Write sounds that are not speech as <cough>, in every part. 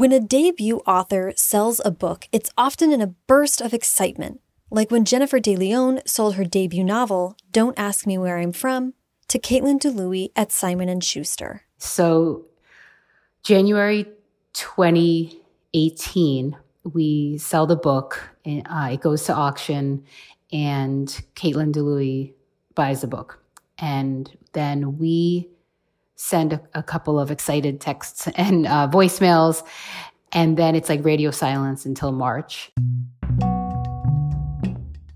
When a debut author sells a book, it's often in a burst of excitement, like when Jennifer De Leon sold her debut novel, Don't Ask Me Where I'm From, to Caitlyn Dlouhy at Simon & Schuster. So January 2018, we sell the book, and, uh, it goes to auction, and Caitlyn Dlouhy buys the book. And then we send a, a couple of excited texts and uh, voicemails, and then it's like radio silence until March.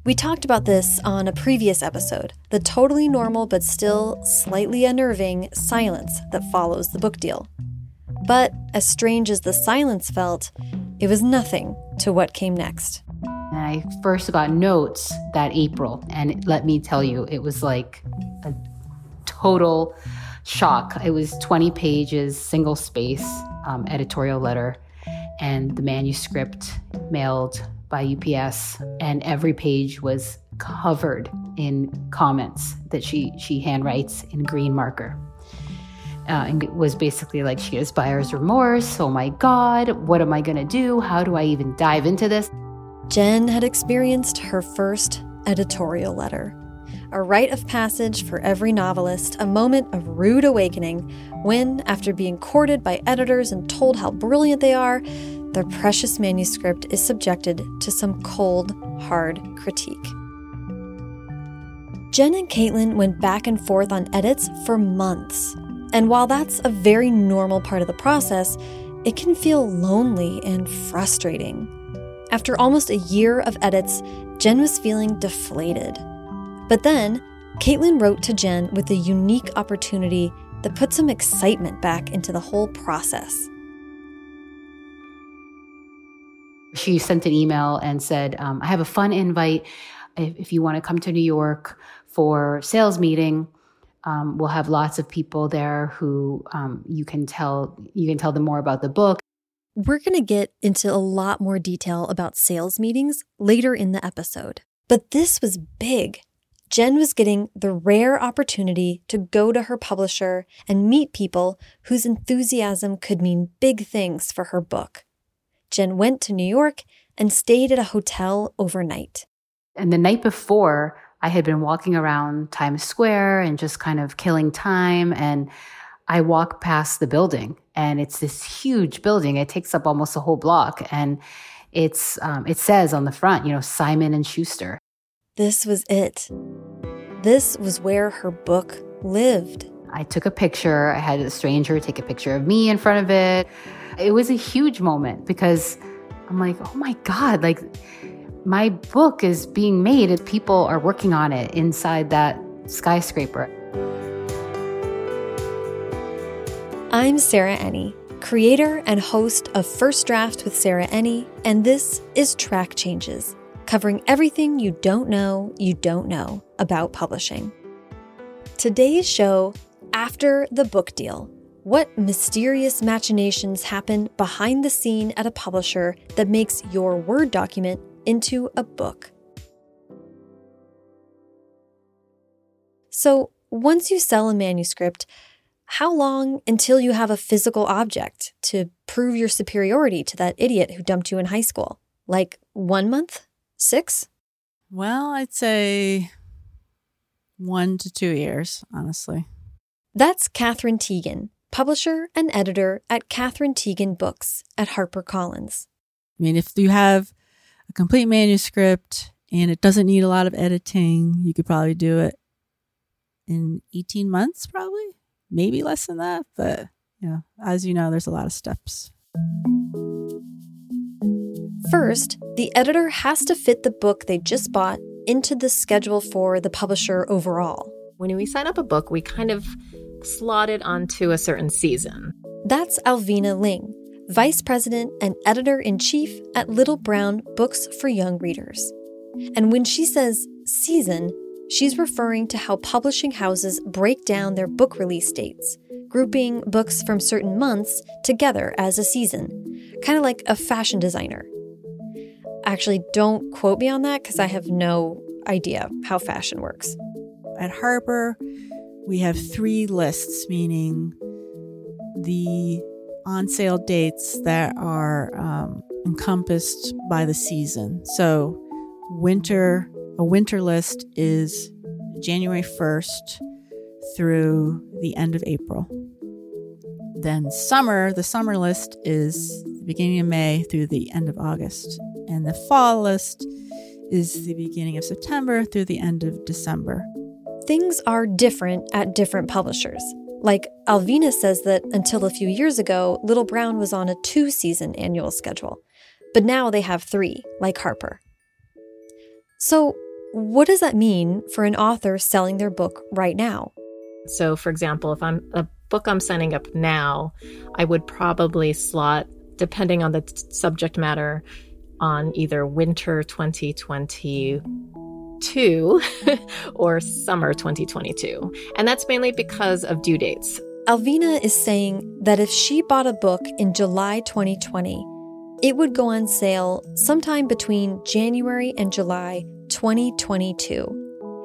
We talked about this on a previous episode the totally normal but still slightly unnerving silence that follows the book deal. But as strange as the silence felt, it was nothing to what came next. I first got notes that April, and let me tell you, it was like a total shock. It was 20 pages, single space um, editorial letter, and the manuscript mailed by UPS, and every page was covered in comments that she she handwrites in green marker uh, and it was basically like she has buyer's remorse. Oh my God, what am I going to do? How do I even dive into this? Jen had experienced her first editorial letter. A rite of passage for every novelist, a moment of rude awakening when, after being courted by editors and told how brilliant they are, their precious manuscript is subjected to some cold, hard critique. Jen and Caitlyn went back and forth on edits for months, and while that's a very normal part of the process, it can feel lonely and frustrating. After almost a year of edits, Jen was feeling deflated. But then, Caitlyn wrote to Jen with a unique opportunity that put some excitement back into the whole process. She sent an email and said, um, I have a fun invite if, if you want to come to New York for sales meeting. Um, we'll have lots of people there who um, you can tell you can tell them more about the book. We're going to get into a lot more detail about sales meetings later in the episode. But this was big. Jen was getting the rare opportunity to go to her publisher and meet people whose enthusiasm could mean big things for her book. Jen went to New York and stayed at a hotel overnight. And the night before, I had been walking around Times Square and just kind of killing time. And I walk past the building, and it's this huge building. It takes up almost a whole block, and it's um, it says on the front, you know, Simon and Schuster. This was it. This was where her book lived. I took a picture. I had a stranger take a picture of me in front of it. It was a huge moment because I'm like, oh my God, like my book is being made and people are working on it inside that skyscraper. I'm Sarah Enni, creator and host of First Draft with Sarah Enni, and this is Track Changes, covering everything you don't know you don't know about publishing. Today's show, After the Book Deal. What mysterious machinations happen behind the scene at a publisher that makes your Word document into a book. So, once you sell a manuscript, how long until you have a physical object to prove your superiority to that idiot who dumped you in high school? Like one month? Six? Well, I'd say one to two years, honestly. That's Katherine Tegen, publisher and editor at Katherine Tegen Books at HarperCollins. I mean, if you have a complete manuscript and it doesn't need a lot of editing. You could probably do it in 18 months, probably, maybe less than that. But, you know, as you know, there's a lot of steps. First, the editor has to fit the book they just bought into the schedule for the publisher overall. When we sign up a book, we kind of slot it onto a certain season. That's Alvina Ling, Vice President and Editor in Chief at Little Brown Books for Young Readers. And when she says season, she's referring to how publishing houses break down their book release dates, grouping books from certain months together as a season, kind of like a fashion designer. Actually, don't quote me on that because I have no idea how fashion works. At Harper, we have three lists, meaning the on sale dates that are um, encompassed by the season. So, winter, a winter list is January 1st through the end of April. Then, summer, the summer list is the beginning of May through the end of August. And the fall list is the beginning of September through the end of December. Things are different at different publishers. Like Alvina says that until a few years ago, Little Brown was on a two season annual schedule, but now they have three, like Harper. So, what does that mean for an author selling their book right now? So, for example, if I'm a book I'm signing up now, I would probably slot, depending on the t- subject matter, on either winter 2022 <laughs> or summer 2022. And that's mainly because of due dates. Alvina is saying that if she bought a book in July 2020, it would go on sale sometime between January and July 2022.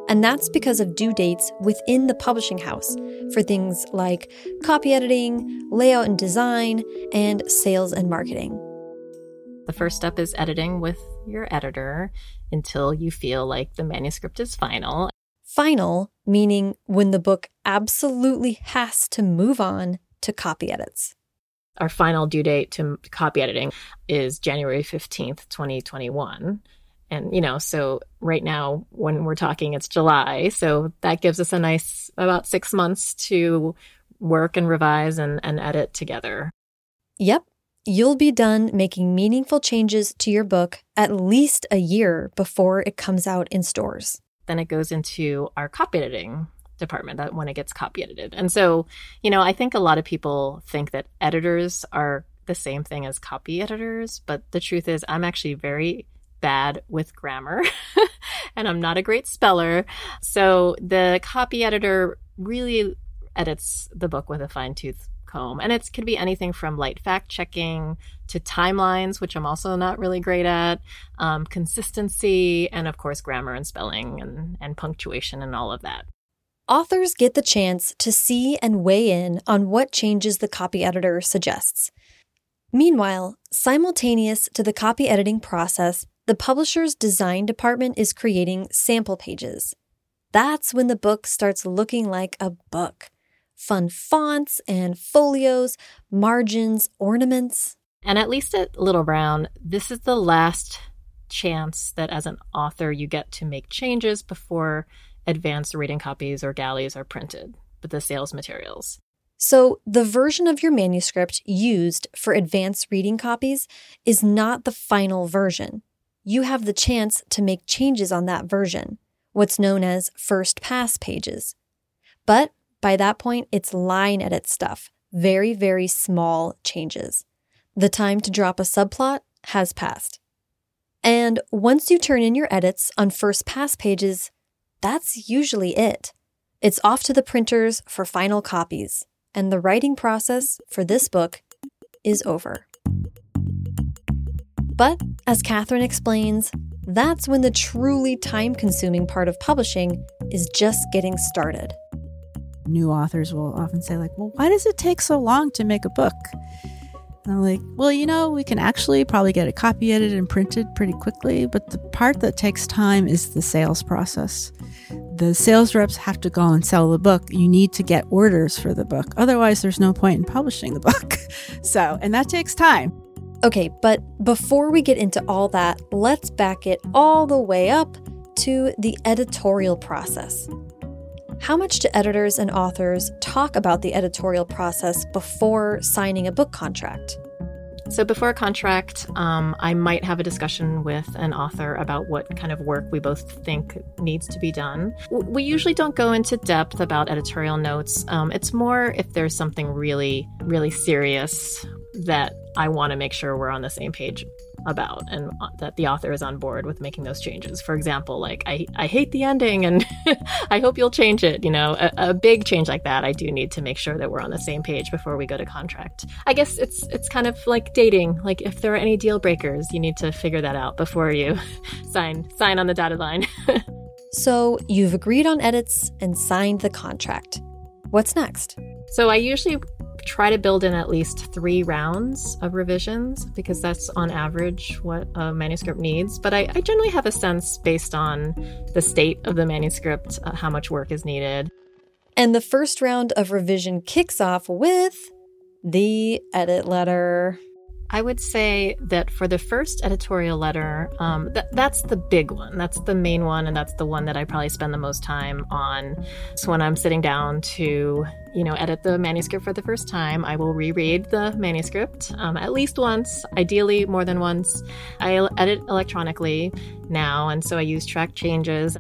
And that's because of due dates within the publishing house for things like copy editing, layout and design, and sales and marketing. The first step is editing with your editor until you feel like the manuscript is final. Final, meaning when the book absolutely has to move on to copy edits. Our final due date to copy editing is January 15th, 2021. And, you know, so right now when we're talking, it's July. So that gives us a nice about six months to work and revise and, and edit together. Yep you'll be done making meaningful changes to your book at least a year before it comes out in stores. Then it goes into our copy editing department that when it gets copy edited. And so, you know, I think a lot of people think that editors are the same thing as copy editors, but the truth is I'm actually very bad with grammar <laughs> and I'm not a great speller. So the copy editor really edits the book with a fine tooth comb. And it could be anything from light fact checking to timelines, which I'm also not really great at, um, consistency, and of course, grammar and spelling and, and punctuation and all of that. Authors get the chance to see and weigh in on what changes the copy editor suggests. Meanwhile, simultaneous to the copy editing process, the publisher's design department is creating sample pages. That's when the book starts looking like a book fun fonts and folios, margins, ornaments. And at least at Little Brown, this is the last chance that as an author you get to make changes before advanced reading copies or galleys are printed with the sales materials. So, the version of your manuscript used for advanced reading copies is not the final version. You have the chance to make changes on that version, what's known as first pass pages. But by that point, it's line edit stuff, very, very small changes. The time to drop a subplot has passed. And once you turn in your edits on first pass pages, that's usually it. It's off to the printers for final copies, and the writing process for this book is over. But, as Katherine explains, that's when the truly time consuming part of publishing is just getting started new authors will often say like well why does it take so long to make a book? And i'm like well you know we can actually probably get it copy edited and printed pretty quickly but the part that takes time is the sales process. The sales reps have to go and sell the book. You need to get orders for the book. Otherwise there's no point in publishing the <laughs> book. So and that takes time. Okay but before we get into all that let's back it all the way up to the editorial process how much do editors and authors talk about the editorial process before signing a book contract? So, before a contract, um, I might have a discussion with an author about what kind of work we both think needs to be done. We usually don't go into depth about editorial notes. Um, it's more if there's something really, really serious that I want to make sure we're on the same page about and that the author is on board with making those changes. For example, like I, I hate the ending and <laughs> I hope you'll change it. You know, a, a, big change like that, I do need to make sure that we're on the same page before we go to contract. I guess it's it's kind of like dating. Like if there are any deal breakers, you need to figure that out before you <laughs> sign sign on the dotted line. <laughs> so you've agreed on edits and signed the contract. What's next? So I usually try to build in at least three rounds of revisions because that's on average what a manuscript needs. But I, I generally have a sense based on the state of the manuscript, uh, how much work is needed. And the first round of revision kicks off with the edit letter. I would say that for the first editorial letter, um, th- that's the big one. That's the main one, and that's the one that I probably spend the most time on. So when I'm sitting down to, you know, edit the manuscript for the first time, I will reread the manuscript um, at least once, ideally more than once. I edit electronically now, and so I use track changes.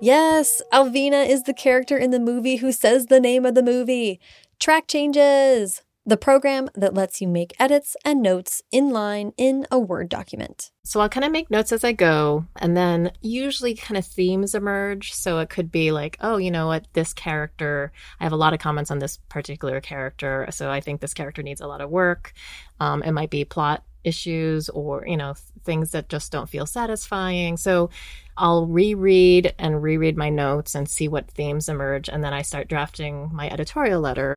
Yes, Alvina is the character in the movie who says the name of the movie. Track changes the program that lets you make edits and notes in line in a Word document. So I'll kind of make notes as I go, and then usually kind of themes emerge. So it could be like, oh, you know what, this character, I have a lot of comments on this particular character. So I think this character needs a lot of work. Um, it might be plot issues or, you know, things that just don't feel satisfying. So I'll reread and reread my notes and see what themes emerge. And then I start drafting my editorial letter.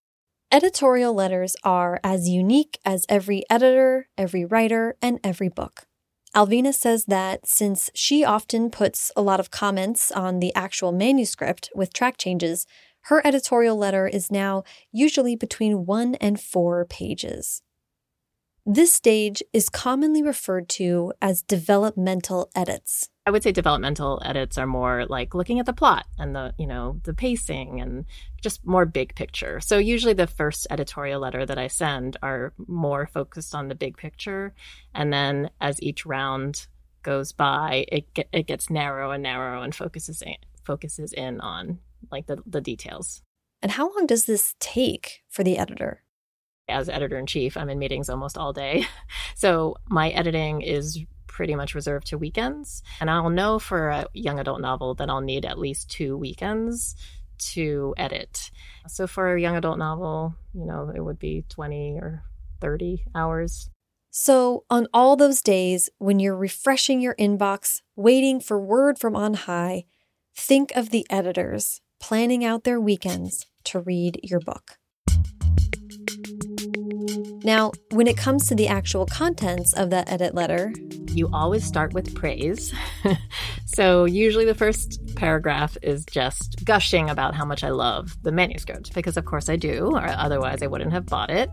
Editorial letters are as unique as every editor, every writer, and every book. Alvina says that since she often puts a lot of comments on the actual manuscript with track changes, her editorial letter is now usually between one and four pages. This stage is commonly referred to as developmental edits. I would say developmental edits are more like looking at the plot and the, you know, the pacing and just more big picture. So usually the first editorial letter that I send are more focused on the big picture and then as each round goes by, it get, it gets narrow and narrow and focuses in, focuses in on like the the details. And how long does this take for the editor? As editor in chief, I'm in meetings almost all day. <laughs> So my editing is pretty much reserved to weekends. And I'll know for a young adult novel that I'll need at least two weekends to edit. So for a young adult novel, you know, it would be 20 or 30 hours. So, on all those days when you're refreshing your inbox, waiting for word from on high, think of the editors planning out their weekends to read your book. Now, when it comes to the actual contents of that edit letter, you always start with praise. <laughs> so, usually the first paragraph is just gushing about how much I love the manuscript, because of course I do, or otherwise I wouldn't have bought it.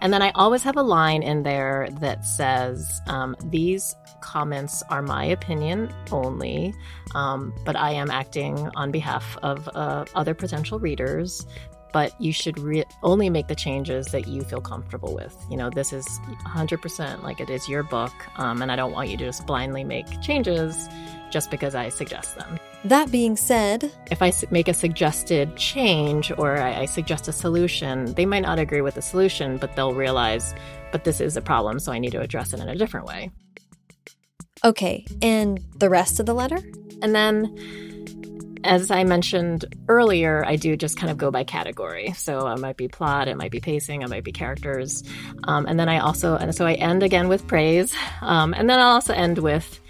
And then I always have a line in there that says, um, These comments are my opinion only, um, but I am acting on behalf of uh, other potential readers but you should re- only make the changes that you feel comfortable with. You know, this is 100% like it is your book, um, and I don't want you to just blindly make changes just because I suggest them. That being said, if I make a suggested change or I, I suggest a solution, they might not agree with the solution, but they'll realize, but this is a problem, so I need to address it in a different way. Okay, and the rest of the letter? And then as I mentioned earlier, I do just kind of go by category. So it might be plot, it might be pacing, it might be characters. Um, and then I also, and so I end again with praise. Um, and then I'll also end with,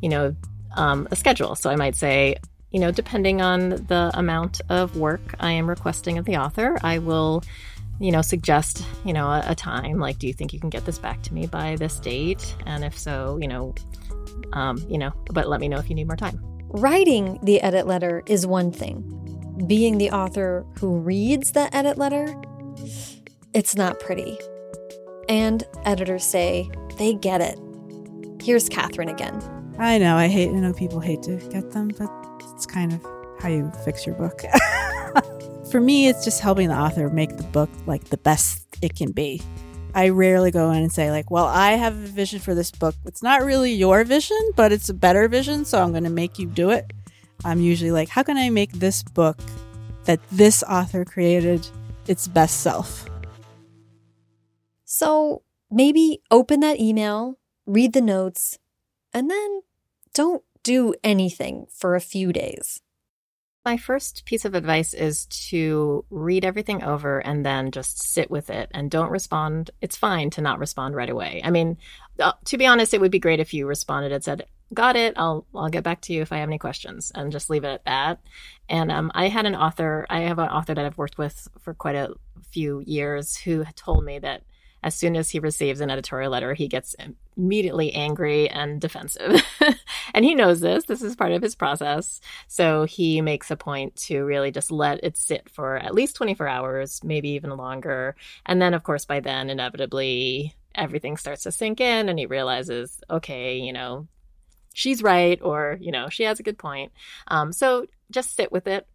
you know, um, a schedule. So I might say, you know, depending on the amount of work I am requesting of the author, I will, you know, suggest, you know, a, a time. Like, do you think you can get this back to me by this date? And if so, you know, um, you know, but let me know if you need more time. Writing the edit letter is one thing. Being the author who reads that edit letter, it's not pretty. And editors say they get it. Here's Katherine again. I know, I hate, I know people hate to get them, but it's kind of how you fix your book. <laughs> For me, it's just helping the author make the book like the best it can be. I rarely go in and say, like, well, I have a vision for this book. It's not really your vision, but it's a better vision, so I'm going to make you do it. I'm usually like, how can I make this book that this author created its best self? So maybe open that email, read the notes, and then don't do anything for a few days. My first piece of advice is to read everything over and then just sit with it and don't respond. It's fine to not respond right away. I mean, uh, to be honest, it would be great if you responded and said, "Got it. I'll I'll get back to you if I have any questions," and just leave it at that. And um, I had an author. I have an author that I've worked with for quite a few years who told me that as soon as he receives an editorial letter, he gets immediately angry and defensive. <laughs> and he knows this. This is part of his process. So he makes a point to really just let it sit for at least 24 hours, maybe even longer. And then, of course, by then, inevitably, everything starts to sink in and he realizes, okay, you know, she's right or, you know, she has a good point. Um, so just sit with it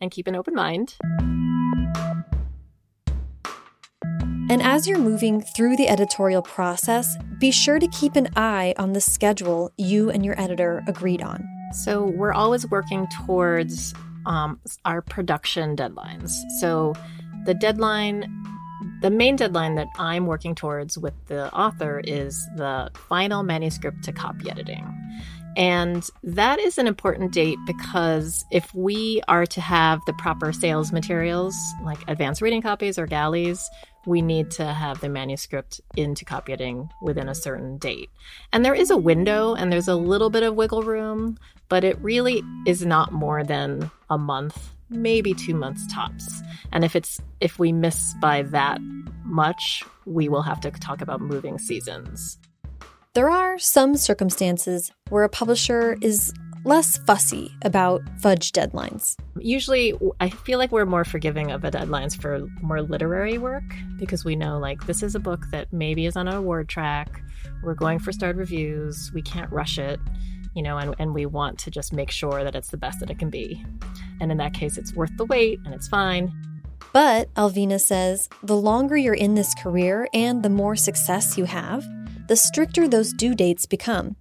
and keep an open mind. And as you're moving through the editorial process, be sure to keep an eye on the schedule you and your editor agreed on. So we're always working towards um, our production deadlines. So the deadline, the main deadline that I'm working towards with the author is the final manuscript to copy editing. And that is an important date because if we are to have the proper sales materials, like advanced reading copies or galleys, we need to have the manuscript into copy editing within a certain date. And there is a window and there's a little bit of wiggle room, but it really is not more than a month, maybe 2 months tops. And if it's if we miss by that much, we will have to talk about moving seasons. There are some circumstances where a publisher is less fussy about fudge deadlines. Usually, I feel like we're more forgiving of the deadlines for more literary work because we know, like, this is a book that maybe is on an award track. We're going for starred reviews. We can't rush it, you know, and, and we want to just make sure that it's the best that it can be. And in that case, it's worth the wait and it's fine. But, Alvina says, the longer you're in this career and the more success you have, the stricter those due dates become.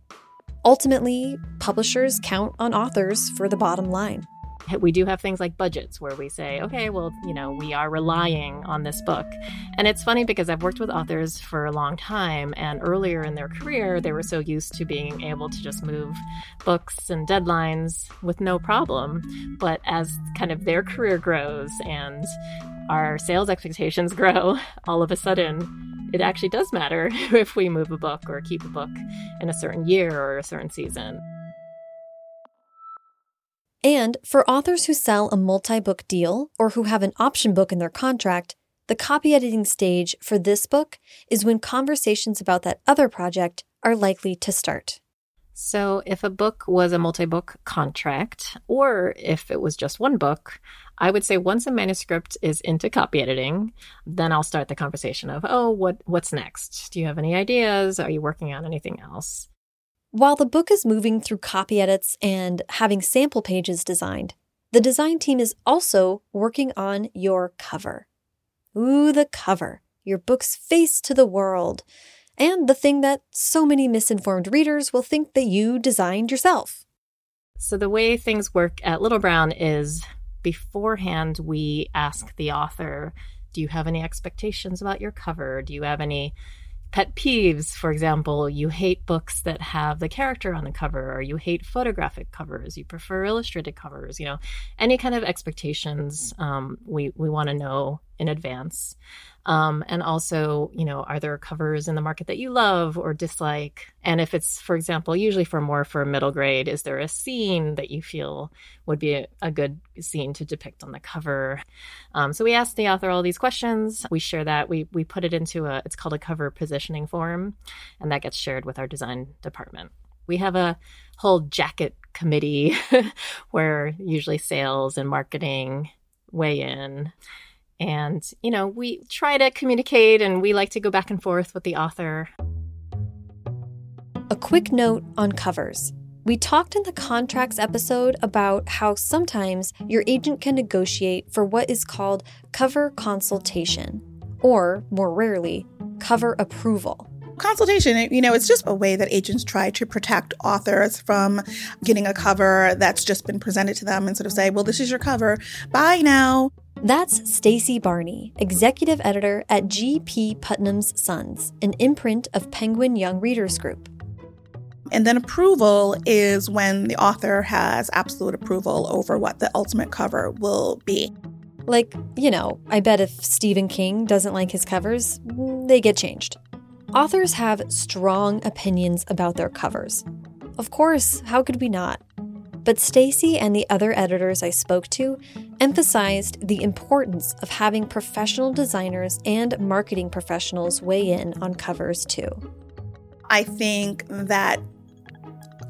Ultimately, publishers count on authors for the bottom line. We do have things like budgets where we say, okay, well, you know, we are relying on this book. And it's funny because I've worked with authors for a long time, and earlier in their career, they were so used to being able to just move books and deadlines with no problem. But as kind of their career grows and our sales expectations <laughs> grow, all of a sudden, it actually does matter <laughs> if we move a book or keep a book in a certain year or a certain season. And for authors who sell a multi book deal or who have an option book in their contract, the copy editing stage for this book is when conversations about that other project are likely to start. So, if a book was a multi book contract, or if it was just one book, I would say once a manuscript is into copy editing, then I'll start the conversation of, oh, what, what's next? Do you have any ideas? Are you working on anything else? While the book is moving through copy edits and having sample pages designed, the design team is also working on your cover. Ooh, the cover, your book's face to the world and the thing that so many misinformed readers will think that you designed yourself. So, the way things work at Little Brown is beforehand, we ask the author, Do you have any expectations about your cover? Do you have any pet peeves? For example, you hate books that have the character on the cover, or you hate photographic covers, you prefer illustrated covers, you know, any kind of expectations um, we, we want to know in advance. Um, and also, you know, are there covers in the market that you love or dislike? And if it's, for example, usually for more for middle grade, is there a scene that you feel would be a, a good scene to depict on the cover? Um, so we ask the author all these questions. We share that. We we put it into a it's called a cover positioning form, and that gets shared with our design department. We have a whole jacket committee <laughs> where usually sales and marketing weigh in. And, you know, we try to communicate and we like to go back and forth with the author. A quick note on covers. We talked in the contracts episode about how sometimes your agent can negotiate for what is called cover consultation, or more rarely, cover approval consultation, you know, it's just a way that agents try to protect authors from getting a cover that's just been presented to them and sort of say, well, this is your cover. Bye now. That's Stacey Barney, executive editor at G.P. Putnam's Sons, an imprint of Penguin Young Readers Group. And then approval is when the author has absolute approval over what the ultimate cover will be. Like, you know, I bet if Stephen King doesn't like his covers, they get changed. Authors have strong opinions about their covers. Of course, how could we not? But Stacey and the other editors I spoke to emphasized the importance of having professional designers and marketing professionals weigh in on covers too. I think that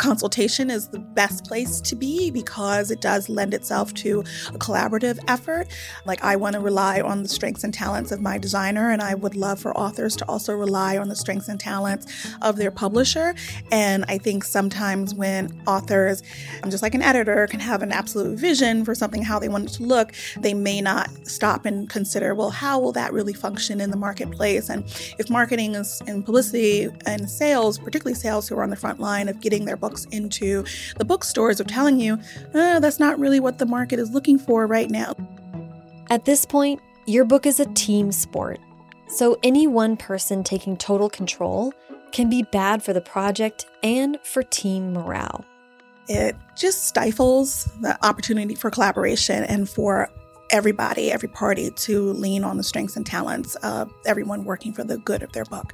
consultation is the best place to be because it does lend itself to a collaborative effort. Like, I want to rely on the strengths and talents of my designer, and I would love for authors to also rely on the strengths and talents of their publisher. And I think sometimes when authors, just like an editor, can have an absolute vision for something, how they want it to look, they may not stop and consider, well, how will that really function in the marketplace? And if marketing is, and publicity and sales, particularly sales who are on the front line of getting their book books into the bookstores of telling you uh, that's not really what the market is looking for right now. At this point, your book is a team sport. So any one person taking total control can be bad for the project and for team morale. It just stifles the opportunity for collaboration and for everybody, every party to lean on the strengths and talents of everyone working for the good of their book.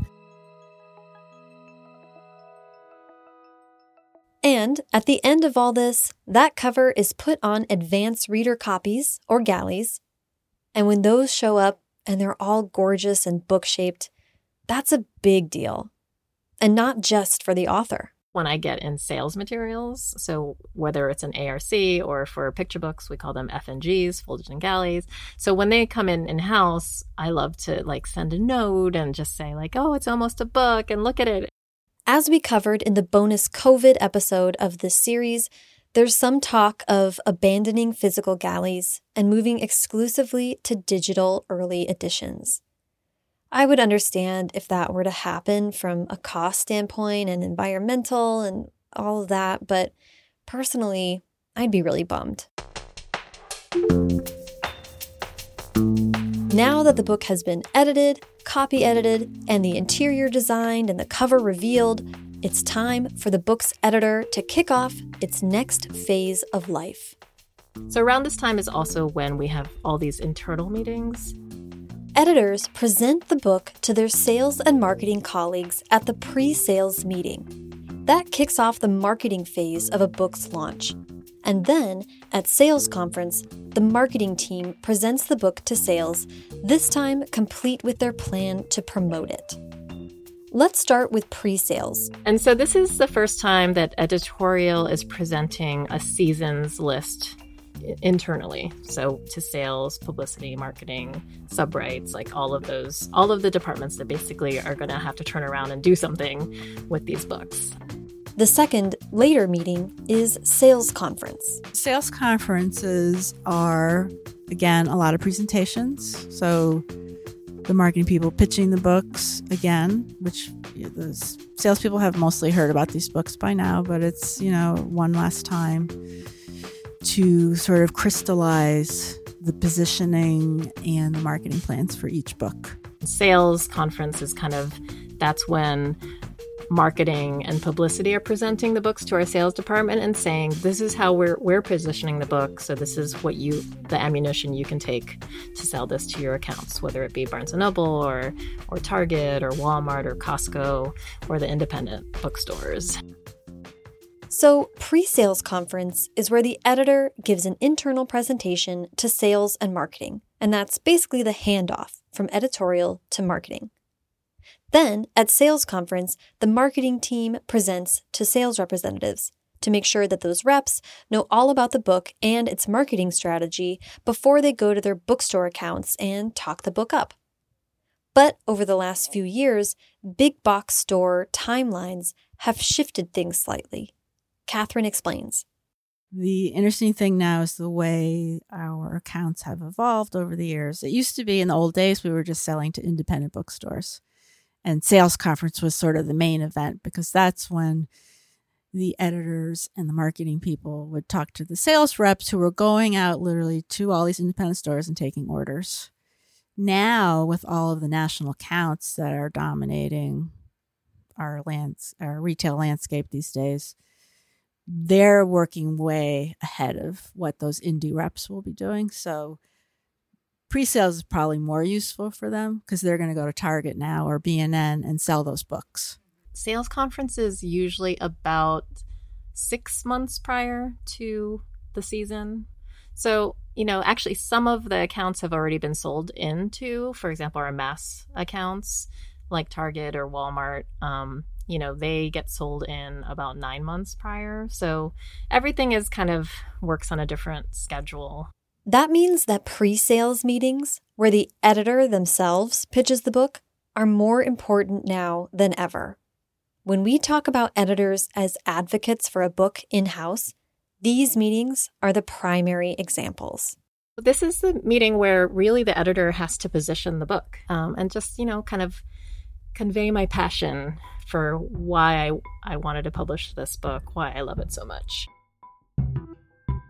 And at the end of all this, that cover is put on advance reader copies or galleys. And when those show up and they're all gorgeous and book shaped, that's a big deal. And not just for the author. When I get in sales materials, so whether it's an ARC or for picture books, we call them FNGs, folded in galleys. So when they come in in house, I love to like send a note and just say like, "Oh, it's almost a book," and look at it. As we covered in the bonus COVID episode of this series, there's some talk of abandoning physical galleys and moving exclusively to digital early editions. I would understand if that were to happen from a cost standpoint and environmental and all of that, but personally, I'd be really bummed. Now that the book has been edited, copy edited, and the interior designed and the cover revealed, it's time for the book's editor to kick off its next phase of life. So, around this time is also when we have all these internal meetings. Editors present the book to their sales and marketing colleagues at the pre sales meeting. That kicks off the marketing phase of a book's launch. And then, at Sales Conference, the marketing team presents the book to sales, this time complete with their plan to promote it. Let's start with pre sales. And so, this is the first time that editorial is presenting a seasons list internally so to sales publicity marketing subrights like all of those all of the departments that basically are going to have to turn around and do something with these books the second, later meeting is sales conference. Sales conferences are, again, a lot of presentations. So the marketing people pitching the books again, which the salespeople have mostly heard about these books by now, but it's, you know, one last time to sort of crystallize the positioning and the marketing plans for each book. Sales conference is kind of that's when marketing and publicity are presenting the books to our sales department and saying this is how we're we're positioning the book so this is what you the ammunition you can take to sell this to your accounts whether it be Barnes and Noble or or Target or Walmart or Costco or the independent bookstores. So, pre sales conference is where the editor gives an internal presentation to sales and marketing, and that's basically the handoff from editorial to marketing. Then, at sales conference, the marketing team presents to sales representatives to make sure that those reps know all about the book and its marketing strategy before they go to their bookstore accounts and talk the book up. But over the last few years, big box store timelines have shifted things slightly. Katherine explains. The interesting thing now is the way our accounts have evolved over the years. It used to be in the old days, we were just selling to independent bookstores and sales conference was sort of the main event because that's when the editors and the marketing people would talk to the sales reps who were going out literally to all these independent stores and taking orders. Now, with all of the national accounts that are dominating our lands, our retail landscape these days, they're working way ahead of what those indie reps will be doing. So pre-sales is probably more useful for them because they're going to go to Target now or B&N and sell those books. Sales conferences usually about six months prior to the season. So, you know, actually, some of the accounts have already been sold into, for example, our mass accounts like Target or Walmart. Um, you know, they get sold in about nine months prior. So everything is kind of works on a different schedule. That means that pre sales meetings, where the editor themselves pitches the book, are more important now than ever. When we talk about editors as advocates for a book in house, these meetings are the primary examples. This is the meeting where really the editor has to position the book um, and just, you know, kind of convey my passion for why I, I wanted to publish this book, why I love it so much.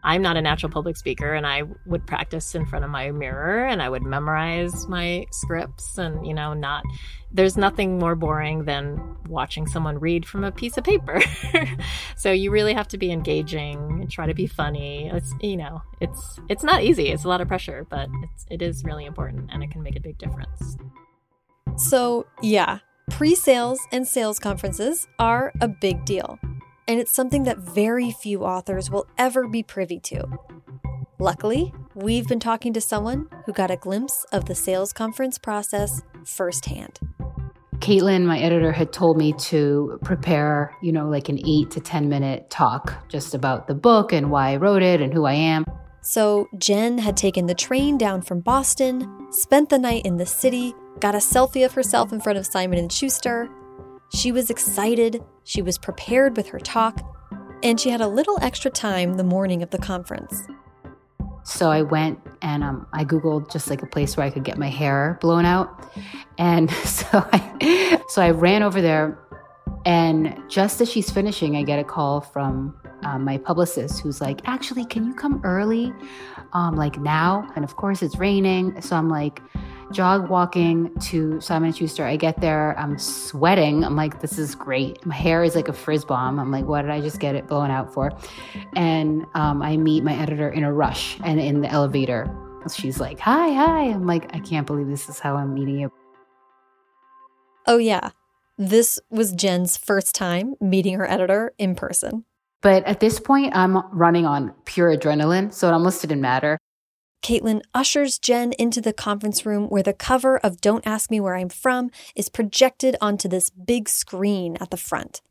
I'm not a natural public speaker, and I would practice in front of my mirror and I would memorize my scripts. And, you know, not there's nothing more boring than watching someone read from a piece of paper. <laughs> so you really have to be engaging and try to be funny. It's, you know, it's it's not easy. It's a lot of pressure, but it's it is really important and it can make a big difference. So, yeah, pre sales and sales conferences are a big deal and it's something that very few authors will ever be privy to. Luckily, we've been talking to someone who got a glimpse of the sales conference process firsthand. Caitlyn, my editor, had told me to prepare, you know, like an eight to 10 minute talk just about the book and why I wrote it and who I am. So Jen had taken the train down from Boston, spent the night in the city, got a selfie of herself in front of Simon and Schuster, she was excited, she was prepared with her talk, and she had a little extra time the morning of the conference. So I went and um, I Googled just like a place where I could get my hair blown out. And <laughs> so I, so I ran over there. And just as she's finishing, I get a call from um, my publicist who's like, actually, can you come early? Um, like now? And of course, it's raining. So I'm like, jog walking to Simon Schuster. I get there, I'm sweating. I'm like, this is great. My hair is like a frizz bomb. I'm like, what did I just get it blown out for? And um, I meet my editor in a rush and in the elevator. She's like, hi, hi. I'm like, I can't believe this is how I'm meeting you. Oh, yeah. This was Jen's first time meeting her editor in person. But at this point, I'm running on pure adrenaline, so it almost didn't matter. Caitlyn ushers Jen into the conference room where the cover of Don't Ask Me Where I'm From is projected onto this big screen at the front.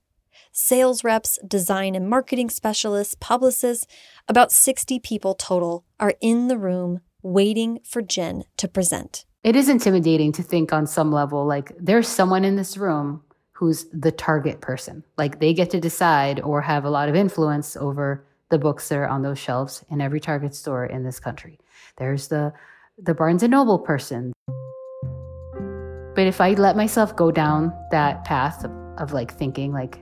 Sales reps, design and marketing specialists, publicists, about 60 people total are in the room waiting for Jen to present. It is intimidating to think on some level like there's someone in this room who's the target person. Like they get to decide or have a lot of influence over the books that are on those shelves in every Target store in this country. There's the the Barnes and Noble person. But if I let myself go down that path of, of like thinking like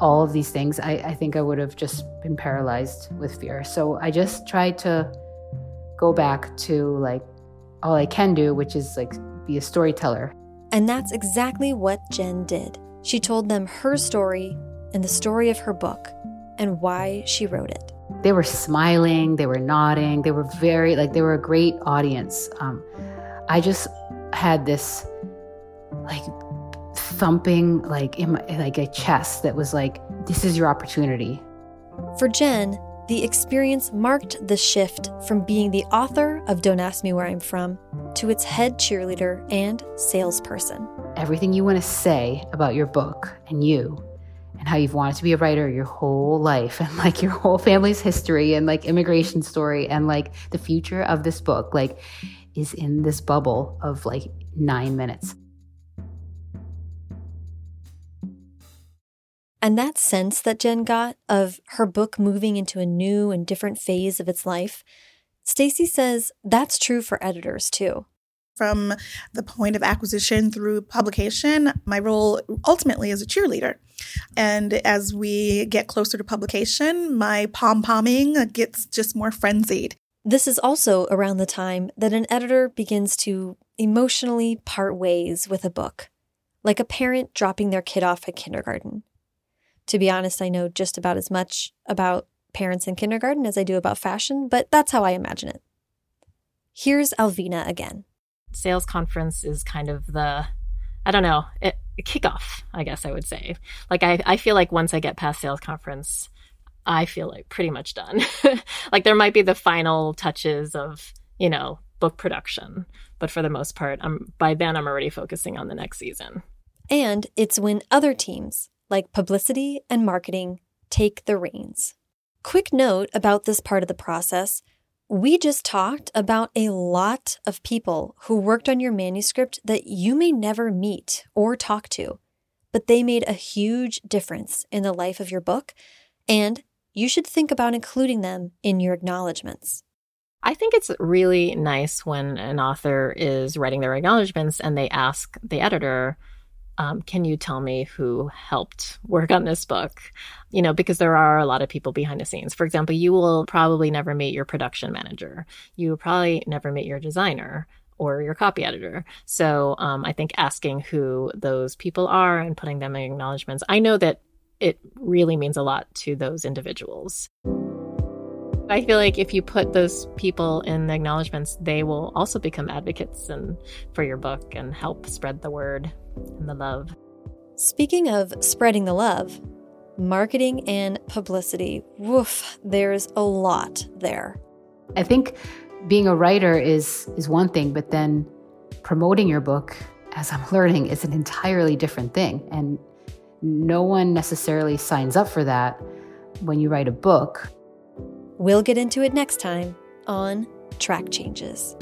all of these things, I, I think I would have just been paralyzed with fear. So I just tried to go back to like all I can do, which is like be a storyteller. And that's exactly what Jen did. She told them her story and the story of her book and why she wrote it. They were smiling, they were nodding, they were very, like, they were a great audience. Um, I just had this, like, thumping, like, in my, like a chest that was like, this is your opportunity. For Jen, the experience marked the shift from being the author of Don't Ask Me Where I'm From to its head cheerleader and salesperson. Everything you want to say about your book and you and how you've wanted to be a writer your whole life <laughs> and like your whole family's history and like immigration story and like the future of this book like is in this bubble of like 9 minutes. And that sense that Jen got of her book moving into a new and different phase of its life, Stacey says that's true for editors too from the point of acquisition through publication. My role ultimately is a cheerleader. And as we get closer to publication, my pom pomming gets just more frenzied. This is also around the time that an editor begins to emotionally part ways with a book, like a parent dropping their kid off at kindergarten. To be honest, I know just about as much about parents in kindergarten as I do about fashion, but that's how I imagine it. Here's Alvina again sales conference is kind of the I don't know. It, kickoff, I guess I would say. Like I, I feel like once I get past sales conference, I feel like pretty much done. <laughs> like there might be the final touches of, you know, book production, but for the most part, I'm by then I'm already focusing on the next season. And it's when other teams, like publicity and marketing, take the reins. Quick note about this part of the process we just talked about a lot of people who worked on your manuscript that you may never meet or talk to, but they made a huge difference in the life of your book, and you should think about including them in your acknowledgments. I think it's really nice when an author is writing their acknowledgments and they ask the editor, um, can you tell me who helped work on this book? You know, because there are a lot of people behind the scenes. For example, you will probably never meet your production manager. You will probably never meet your designer or your copy editor. So um, I think asking who those people are and putting them in acknowledgments, I know that it really means a lot to those individuals. I feel like if you put those people in the acknowledgments, they will also become advocates and for your book and help spread the word and the love. Speaking of spreading the love, marketing and publicity, woof, there's a lot there. I think being a writer is is one thing, but then promoting your book, as I'm <laughs> learning, is an entirely different thing. And no one necessarily signs up for that when you write a book. We'll get into it next time on Track Changes.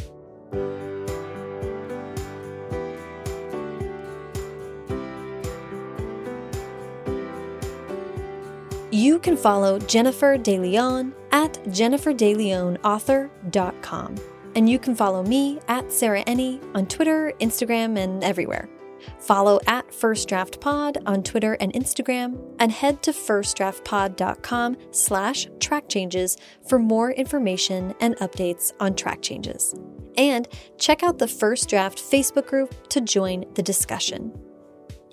You can follow Jennifer de Leon at jenniferdeleonauthor.com. And you can follow me at Sarah Enni on Twitter, Instagram, and everywhere. Follow at First Draft Pod on Twitter and Instagram, and head to firstdraftpod.com slash track changes for more information and updates on track changes. And check out the First Draft Facebook group to join the discussion.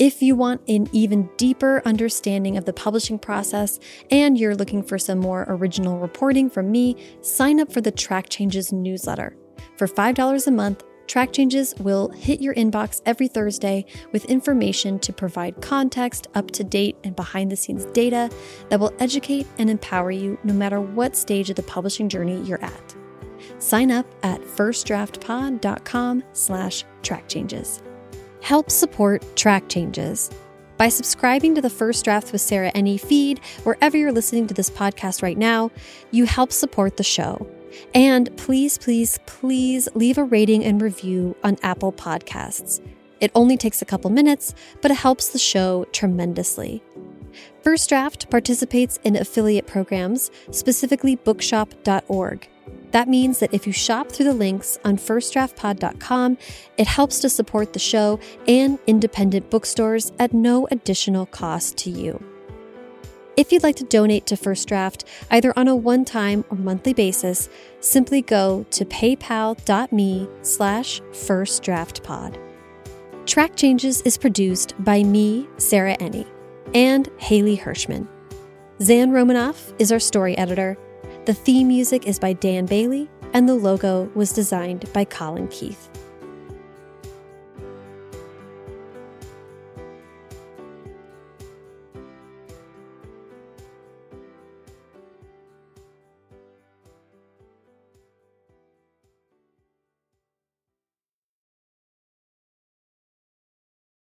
If you want an even deeper understanding of the publishing process and you're looking for some more original reporting from me, sign up for the Track Changes newsletter. For $5 a month, Track Changes will hit your inbox every Thursday with information to provide context, up to date, and behind the scenes data that will educate and empower you no matter what stage of the publishing journey you're at. Sign up at firstdraftpod.com slash track changes. Help support Track Changes by subscribing to the First Draft with Sarah Enni feed wherever you're listening to this podcast right now. You help support the show. And please, please, please leave a rating and review on Apple Podcasts. It only takes a couple minutes, but it helps the show tremendously. First Draft participates in affiliate programs, specifically bookshop.org. That means that if you shop through the links on firstdraftpod.com, it helps to support the show and independent bookstores at no additional cost to you. If you'd like to donate to First Draft, either on a one-time or monthly basis, simply go to paypal.me slash firstdraftpod. Track Changes is produced by me, Sarah Enni, and Haley Hirschman. Zan Romanoff is our story editor. The theme music is by Dan Bailey, and the logo was designed by Colin Keith.